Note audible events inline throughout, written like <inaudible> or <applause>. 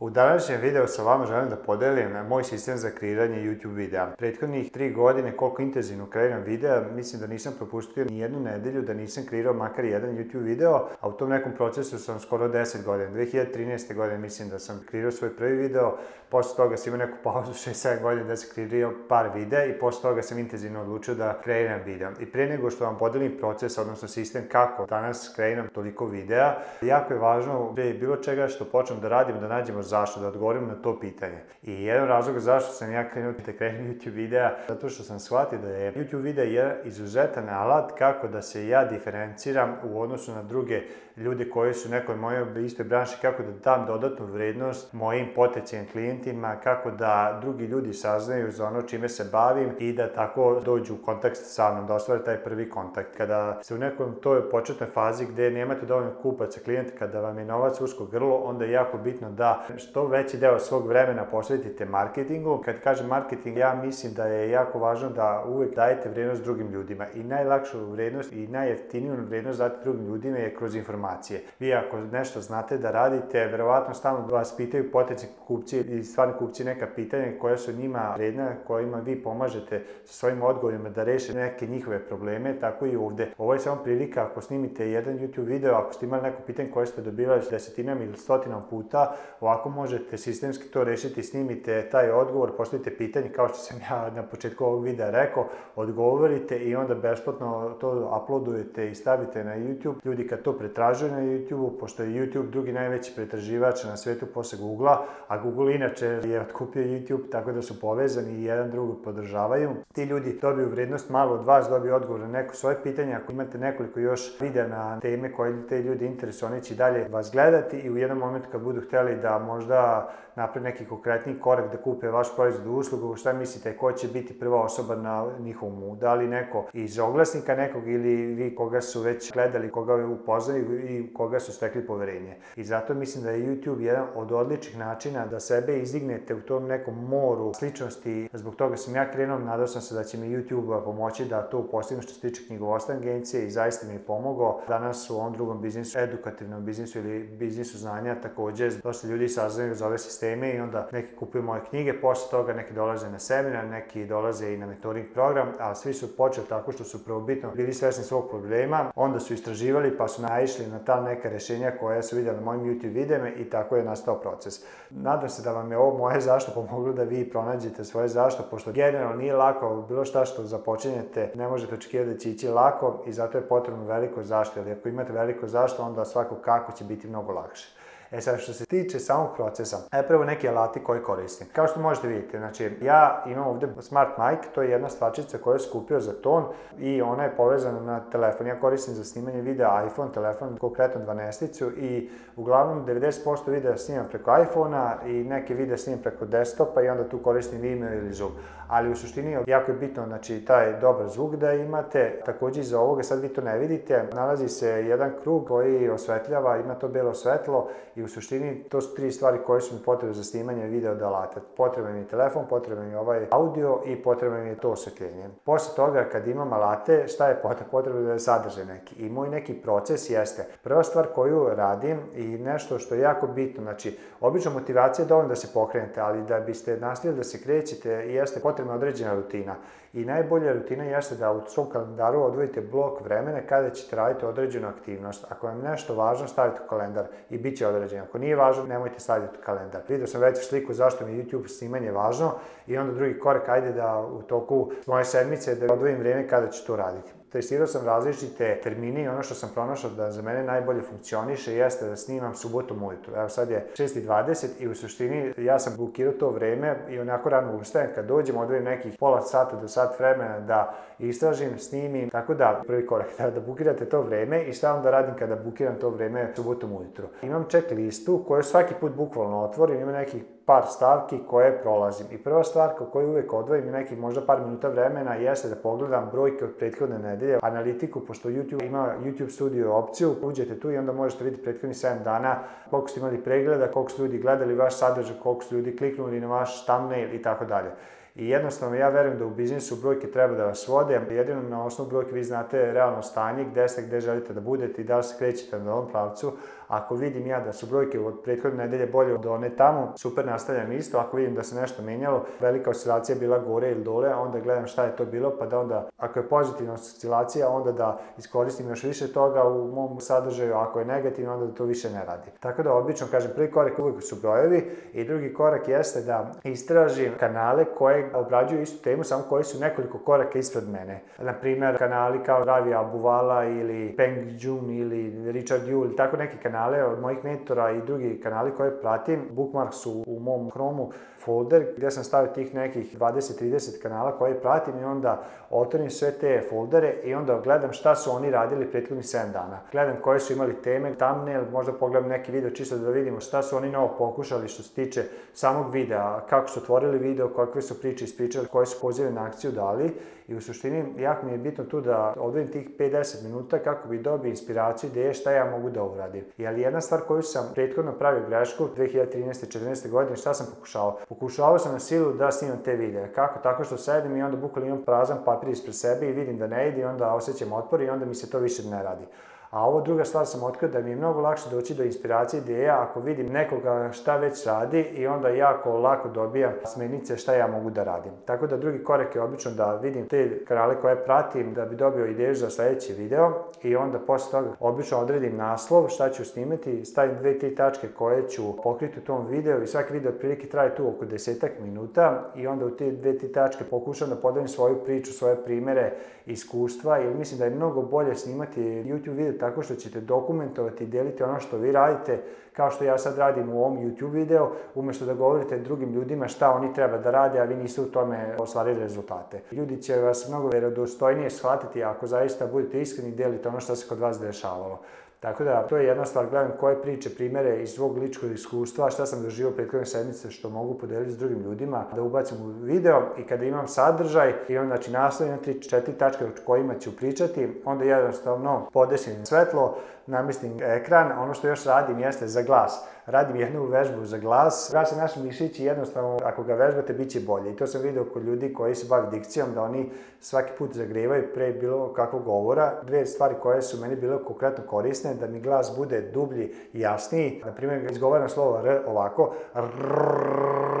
U današnjem videu sa vama želim da podelim moj sistem za kreiranje YouTube videa. Prethodnih tri godine koliko intenzivno kreiram videa, mislim da nisam propustio ni jednu nedelju da nisam kreirao makar jedan YouTube video, a u tom nekom procesu sam skoro 10 godina. 2013. godine mislim da sam kreirao svoj prvi video, posle toga sam imao neku pauzu 6-7 <laughs> godina da sam kreirao par videa i posle toga sam intenzivno odlučio da kreiram video. I pre nego što vam podelim proces, odnosno sistem kako danas kreiram toliko videa, jako je važno, pre bilo čega što počnem da radim, da nađemo zašto, da odgovorim na to pitanje. I jedan razlog zašto sam ja krenuo da krenem YouTube videa, zato što sam shvatio da je YouTube video je izuzetan alat kako da se ja diferenciram u odnosu na druge ljude koji su u nekoj mojoj istoj branši, kako da dam dodatnu vrednost mojim potencijalnim klijentima, kako da drugi ljudi saznaju za ono čime se bavim i da tako dođu u kontakt sa mnom, da ostvare taj prvi kontakt. Kada ste u nekom toj početnoj fazi gde nemate dovoljno kupaca klijenta, kada vam je novac usko grlo, onda je jako bitno da što veći deo svog vremena posvetite marketingu. Kad kažem marketing, ja mislim da je jako važno da uvek dajete vrednost drugim ljudima i najlakšu vrednost i najjeftiniju vrednost dati drugim ljudima je kroz informacije. Vi ako nešto znate da radite, verovatno stalno vas pitaju potencijalni kupci i stvarni kupci neka pitanja koja su njima vredna, kojima vi pomažete sa svojim odgovorima da reše neke njihove probleme, tako i ovde. Ovo je samo prilika ako snimite jedan YouTube video, ako ste imali neko pitanje koje ste dobivali desetinama ili stotinama puta, ovako ako možete sistemski to rešiti, snimite taj odgovor, postavite pitanje, kao što sam <laughs> ja na početku ovog videa rekao, odgovorite i onda besplatno to uploadujete i stavite na YouTube. Ljudi kad to pretražuju na YouTube, u pošto je YouTube drugi najveći pretraživač na svetu posle google a a Google inače je otkupio YouTube, tako da su povezani i jedan drugog podržavaju. Ti ljudi dobiju vrednost malo od vas, dobiju odgovor na neko svoje pitanje. Ako imate nekoliko još videa na teme koje te ljudi interesu, oni će dalje vas gledati i u jednom momentu kad budu hteli da možda napravi neki konkretni korak da kupe vaš proizvod u uslugu, šta mislite, ko će biti prva osoba na njihovom Da li neko iz oglasnika nekog ili vi koga su već gledali, koga upoznaju i koga su stekli poverenje. I zato mislim da je YouTube jedan od odličnih načina da sebe izdignete u tom nekom moru sličnosti. Zbog toga sam ja krenuo, nadao sam se da će mi YouTube pomoći da to postignu što se tiče knjigovodstva agencije i zaista mi je pomogao. Danas u ovom drugom biznisu, edukativnom biznisu ili biznisu znanja takođe dosta ljudi sa saznaju za ove sisteme i onda neki kupuju moje knjige, posle toga neki dolaze na seminar, neki dolaze i na mentoring program, ali svi su počeli tako što su prvobitno bili svesni svog problema, onda su istraživali pa su naišli na ta neka rešenja koja su vidjeli na mojim YouTube videima i tako je nastao proces. Nadam se da vam je ovo moje zašto pomoglo da vi pronađete svoje zašto, pošto generalno nije lako bilo šta što započinjete, ne možete očekivati da će ići lako i zato je potrebno veliko zašto, jer ako imate veliko zašto, onda svako kako će biti mnogo lakše. E sad, što se tiče samog procesa, e, prvo neki alati koje koristim. Kao što možete vidjeti, znači, ja imam ovde Smart Mic, to je jedna stvačica koju je skupio za ton i ona je povezana na telefon. Ja koristim za snimanje videa iPhone telefon, konkretno 12-icu i uglavnom 90% videa snimam preko iPhone-a i neke videa snimam preko desktopa i onda tu koristim Vimeo ili Zoom. Ali u suštini jako je bitno, znači, taj dobar zvuk da imate. Takođe, iza ovoga, sad vi to ne vidite, nalazi se jedan krug koji osvetljava, ima to belo svetlo i u suštini to su tri stvari koje su mi potrebe za snimanje video da alata. Potreban mi je telefon, potreban mi je ovaj audio i potreban mi je to osvetljenje. Posle toga kad imam alate, šta je potrebno? Potrebno da je sadržaj neki. I moj neki proces jeste. Prva stvar koju radim i nešto što je jako bitno, znači obično motivacija je dovoljna da se pokrenete, ali da biste nastavili da se krećete jeste potrebna određena rutina. I najbolja rutina jeste da u svom kalendaru odvojite blok vremena kada ćete raditi određenu aktivnost. Ako vam nešto važno, stavite u kalendar i bit će određen rođenja. Ako nije važno, nemojte saditi kalendar. Vidio sam već sliku zašto mi YouTube snimanje važno i onda drugi korak, ajde da u toku moje sedmice da odvojim vreme kada ću to raditi testirao sam različite termine i ono što sam pronašao da za mene najbolje funkcioniše jeste da snimam subotom ujutru. Evo sad je 6.20 i u suštini ja sam blokirao to vreme i onako rano ustajem kad dođem odvojim nekih pola sata do sat vremena da istražim, snimim, tako da prvi korak <laughs> da, da bukirate to vreme i šta onda radim kada bukiram to vreme subotom ujutru. Imam check listu koju svaki put bukvalno otvorim, ima nekih par stavki koje prolazim. I prva stvar koju uvek odvojim neki možda par minuta vremena jeste da pogledam brojke od prethodne nedelje, analitiku, pošto YouTube ima YouTube studio opciju, uđete tu i onda možete vidjeti prethodni 7 dana koliko ste imali pregleda, koliko su ljudi gledali vaš sadržaj, koliko su ljudi kliknuli na vaš thumbnail i tako dalje. I jednostavno ja verujem da u biznisu brojke treba da vas vode, jedino na osnovu brojke vi znate realno stanje, gde ste, gde želite da budete i da li se krećete na ovom pravcu, Ako vidim ja da su brojke od prethodne nedelje bolje od one tamo, super nastavljam isto. Ako vidim da se nešto menjalo, velika oscilacija bila gore ili dole, onda gledam šta je to bilo, pa da onda, ako je pozitivna oscilacija, onda da iskoristim još više toga u mom sadržaju, ako je negativno, onda da to više ne radim. Tako da, obično, kažem, prvi korak uvijek su brojevi i drugi korak jeste da istražim kanale koje obrađuju istu temu, samo koji su nekoliko koraka ispred mene. Na primer, kanali kao Ravi Abuvala ili Peng Jun ili Richard Yu ili tako neki kanali kanale od mojih mentora i drugi kanali koje pratim, bookmark su u mom Chromu folder gde sam stavio tih nekih 20-30 kanala koje pratim i onda otvorim sve te foldere i onda gledam šta su oni radili prethodnih 7 dana. Gledam koje su imali teme, thumbnail, možda pogledam neki video čisto da vidimo šta su oni novo pokušali što se tiče samog videa, kako su otvorili video, kakve su priče ispričali, koje su pozive na akciju dali i u suštini jako mi je bitno tu da odvojim tih 5-10 minuta kako bi dobio inspiraciju ideje šta ja mogu da uradim. Jer Ali jedna stvar koju sam prethodno pravio grešku 2013. 14. godine, šta sam pokušao? Pokušao sam na silu da snimam te videe. Kako? Tako što sedim i onda bukvalno imam prazan papir ispred sebe i vidim da ne ide i onda osjećam otpor i onda mi se to više ne radi. A ovo druga stvar sam otkrio da mi je mnogo lakše doći do inspiracije ideja ako vidim nekoga šta već radi i onda jako lako dobijam smenice šta ja mogu da radim. Tako da drugi korak je obično da vidim te kanale koje pratim da bi dobio ideju za sledeći video i onda posle toga obično odredim naslov šta ću snimati, stavim dve, tri tačke koje ću pokriti u tom videu i svaki video otprilike traje tu oko desetak minuta i onda u te dve, tri tačke pokušam da podelim svoju priču, svoje primere, iskustva ili mislim da je mnogo bolje snimati YouTube video tako što ćete dokumentovati i deliti ono što vi radite, kao što ja sad radim u ovom YouTube videu, umesto da govorite drugim ljudima šta oni treba da rade, a vi niste u tome ostvarili rezultate. Ljudi će vas mnogo verodostojnije shvatiti ako zaista budete iskreni i delite ono što se kod vas dešavalo. Tako da, to je jedna stvar, gledam koje priče, primere iz svog ličkog iskustva, šta sam doživio prethodne sedmice što mogu podeliti s drugim ljudima, da ubacim u video i kada imam sadržaj, imam znači naslov na 3-4 tačke o kojima ću pričati, onda jednostavno podesim svetlo, namestim ekran, ono što još radim jeste za glas radim jednu vežbu za glas. Glas naš mišić i jednostavno, ako ga vežbate, bit će bolje. I to sam vidio kod ljudi koji se bavi dikcijom, da oni svaki put zagrevaju pre bilo kakvog govora. Dve stvari koje su meni bile konkretno korisne, da mi glas bude dublji i jasniji. Na primjer, izgovaram slovo R ovako, rrrr,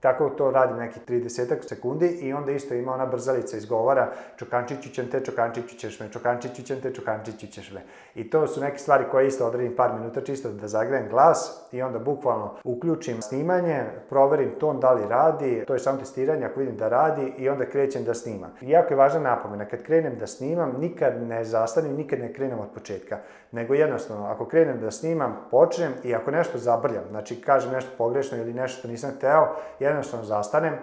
Tako to radi neki 30 sekundi i onda isto ima ona brzalica, izgovara čokančiću ćem te, čokančiću ćeš me, čokančiću ćem te, čokančiću ćeš me. I to su neke stvari koje isto odredim par minuta čisto da zagrejem glas i onda bukvalno uključim snimanje, proverim ton da li radi, to je samo testiranje ako vidim da radi i onda krećem da snimam. I jako je važna napomena, kad krenem da snimam, nikad ne zastanem, nikad ne krenem od početka, nego jednostavno, ako krenem da snimam, počnem i ako nešto zabrljam, znači kažem nešto pogrešno ili nešto nisam hteo, ja jednostavno zastanem,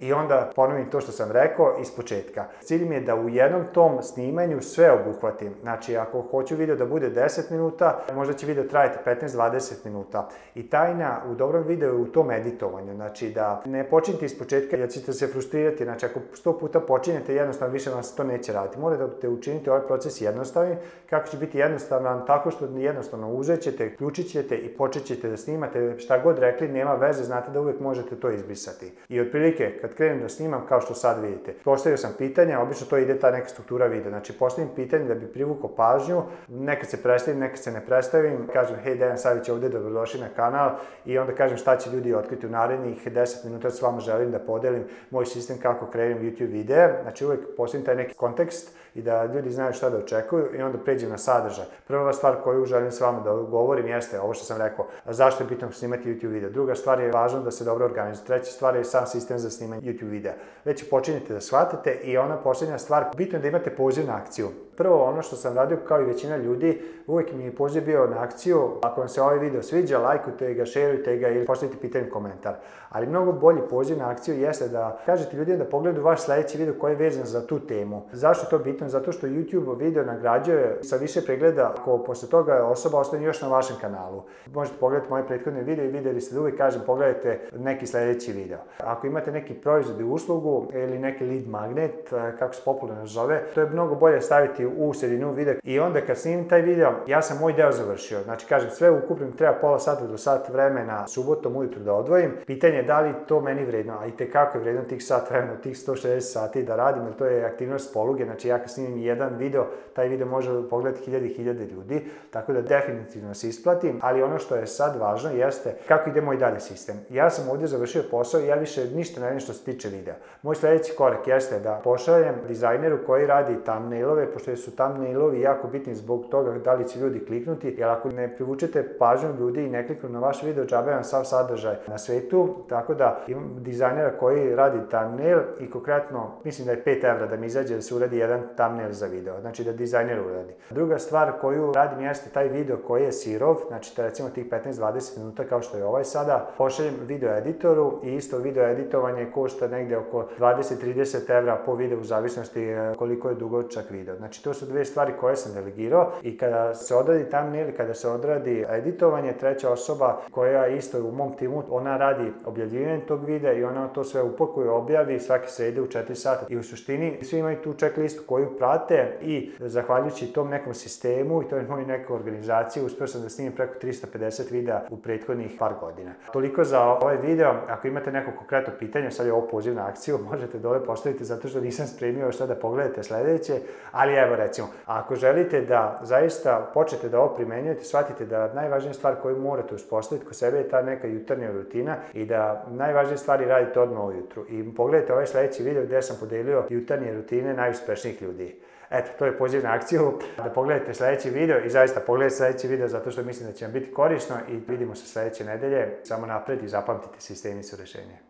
I onda ponovim to što sam rekao iz početka. Cilj mi je da u jednom tom snimanju sve obuhvatim. Znači, ako hoću video da bude 10 minuta, možda će video trajati 15-20 minuta. I tajna u dobrom videu je u tom editovanju. Znači, da ne počinite iz početka jer ćete se frustrirati. Znači, ako 100 puta počinjete, jednostavno više vam se to neće raditi. Morate da učinite ovaj proces jednostavnim. Kako će biti jednostavan? Tako što jednostavno uzet ćete, ključit ćete i počet ćete da snimate šta god rekli, nema veze, znate da uvek možete to izbrisati. I otprilike, kad krenem da snimam, kao što sad vidite. Postavio sam pitanja, obično to ide ta neka struktura videa. Znači, postavim pitanje da bi privukao pažnju, nekad se predstavim, nekad se ne predstavim, kažem, hej, Dejan Savić je ovde, dobrodošli na kanal i onda kažem šta će ljudi otkriti u narednih 10 minuta s vama želim da podelim moj sistem kako krenem YouTube videa. Znači, uvek postavim taj neki kontekst i da ljudi znaju šta da očekuju i onda pređem na sadržaj. Prva stvar koju želim s vama da govorim jeste ovo što sam rekao, zašto je bitno snimati YouTube video. Druga stvar je važno da se dobro organizuje. Treća stvar je sam sistem za snimanje YouTube videa, već počinjete da shvatate i ona poslednja stvar, bitno je da imate poziv na akciju. Prvo, ono što sam radio kao i većina ljudi, uvek mi je poziv bio na akciju, ako vam se ovaj video sviđa, lajkujte ga, šerujte ga ili postavite pitanje komentar. Ali mnogo bolji poziv na akciju jeste da kažete ljudima da pogledaju vaš sledeći video koji je vezan za tu temu. Zašto je to bitno? Zato što YouTube video nagrađuje sa više pregleda ako posle toga osoba ostane još na vašem kanalu. Možete pogledati moje prethodne video i videli ste da uvek kažem pogledajte neki sledeći video. Ako imate neki proizvod i uslugu ili neki lead magnet, e, kako se popularno zove, to je mnogo bolje staviti u sredinu videa i onda kad snimim taj video, ja sam moj deo završio. Znači kažem, sve ukupno treba pola sata do sat vremena subotom ujutru da odvojim. Pitanje je da li to meni vredno, a i tekako je vredno tih sat vremena, tih 160 sati da radim, jer to je aktivnost poluge, znači ja kad snimim jedan video, taj video može pogledati hiljade i hiljade ljudi, tako da definitivno se isplatim, ali ono što je sad važno jeste kako ide moj dalje sistem. Ja sam ovdje završio posao, ja više ništa ne vidim što se tiče videa. Moj sledeći korak jeste da pošaljem dizajneru koji radi thumbnailove, pošto su thumbnailovi jako bitni zbog toga da li će ljudi kliknuti, jer ako ne privučete pažnju ljudi i ne kliknu na vaš video, džabe vam sav sadržaj na svetu, tako da imam dizajnera koji radi thumbnail i konkretno mislim da je 5 evra da mi izađe da se uradi jedan thumbnail za video, znači da dizajner uradi. Druga stvar koju radim jeste taj video koji je sirov, znači da recimo tih 15-20 minuta kao što je ovaj sada, pošaljem video editoru i isto video editovanje ko košta negde oko 20-30 evra po videu, u zavisnosti e, koliko je dugočak video. Znači, to su dve stvari koje sam delegirao i kada se odradi thumbnail, kada se odradi editovanje, treća osoba koja je isto u mom timu, ona radi objavljivanje tog videa i ona to sve upakuje, objavi svake se ide u 4 sata. I u suštini svi imaju tu checklistu koju prate i zahvaljujući tom nekom sistemu i toj moj nekoj organizaciji uspeo sam da snimim preko 350 videa u prethodnih par godina. Toliko za ovaj video. Ako imate neko konkretno pitanje, sad je ovo poziv na akciju <laughs> možete dole postaviti zato što nisam spremio šta da pogledate sledeće, ali evo recimo, ako želite da zaista počnete da ovo primenjujete, shvatite da najvažnija stvar koju morate uspostaviti kod sebe je ta neka jutarnja rutina i da najvažnije stvari radite odmah ujutru. I pogledajte ovaj sledeći video gde sam podelio jutarnje rutine najuspešnijih ljudi. Eto, to je poziv na akciju <laughs> da pogledate sledeći video i zaista pogledajte sledeći video zato što mislim da će vam biti korisno i vidimo se sledeće nedelje. Samo napred i zapamtite sistemi su rešenje.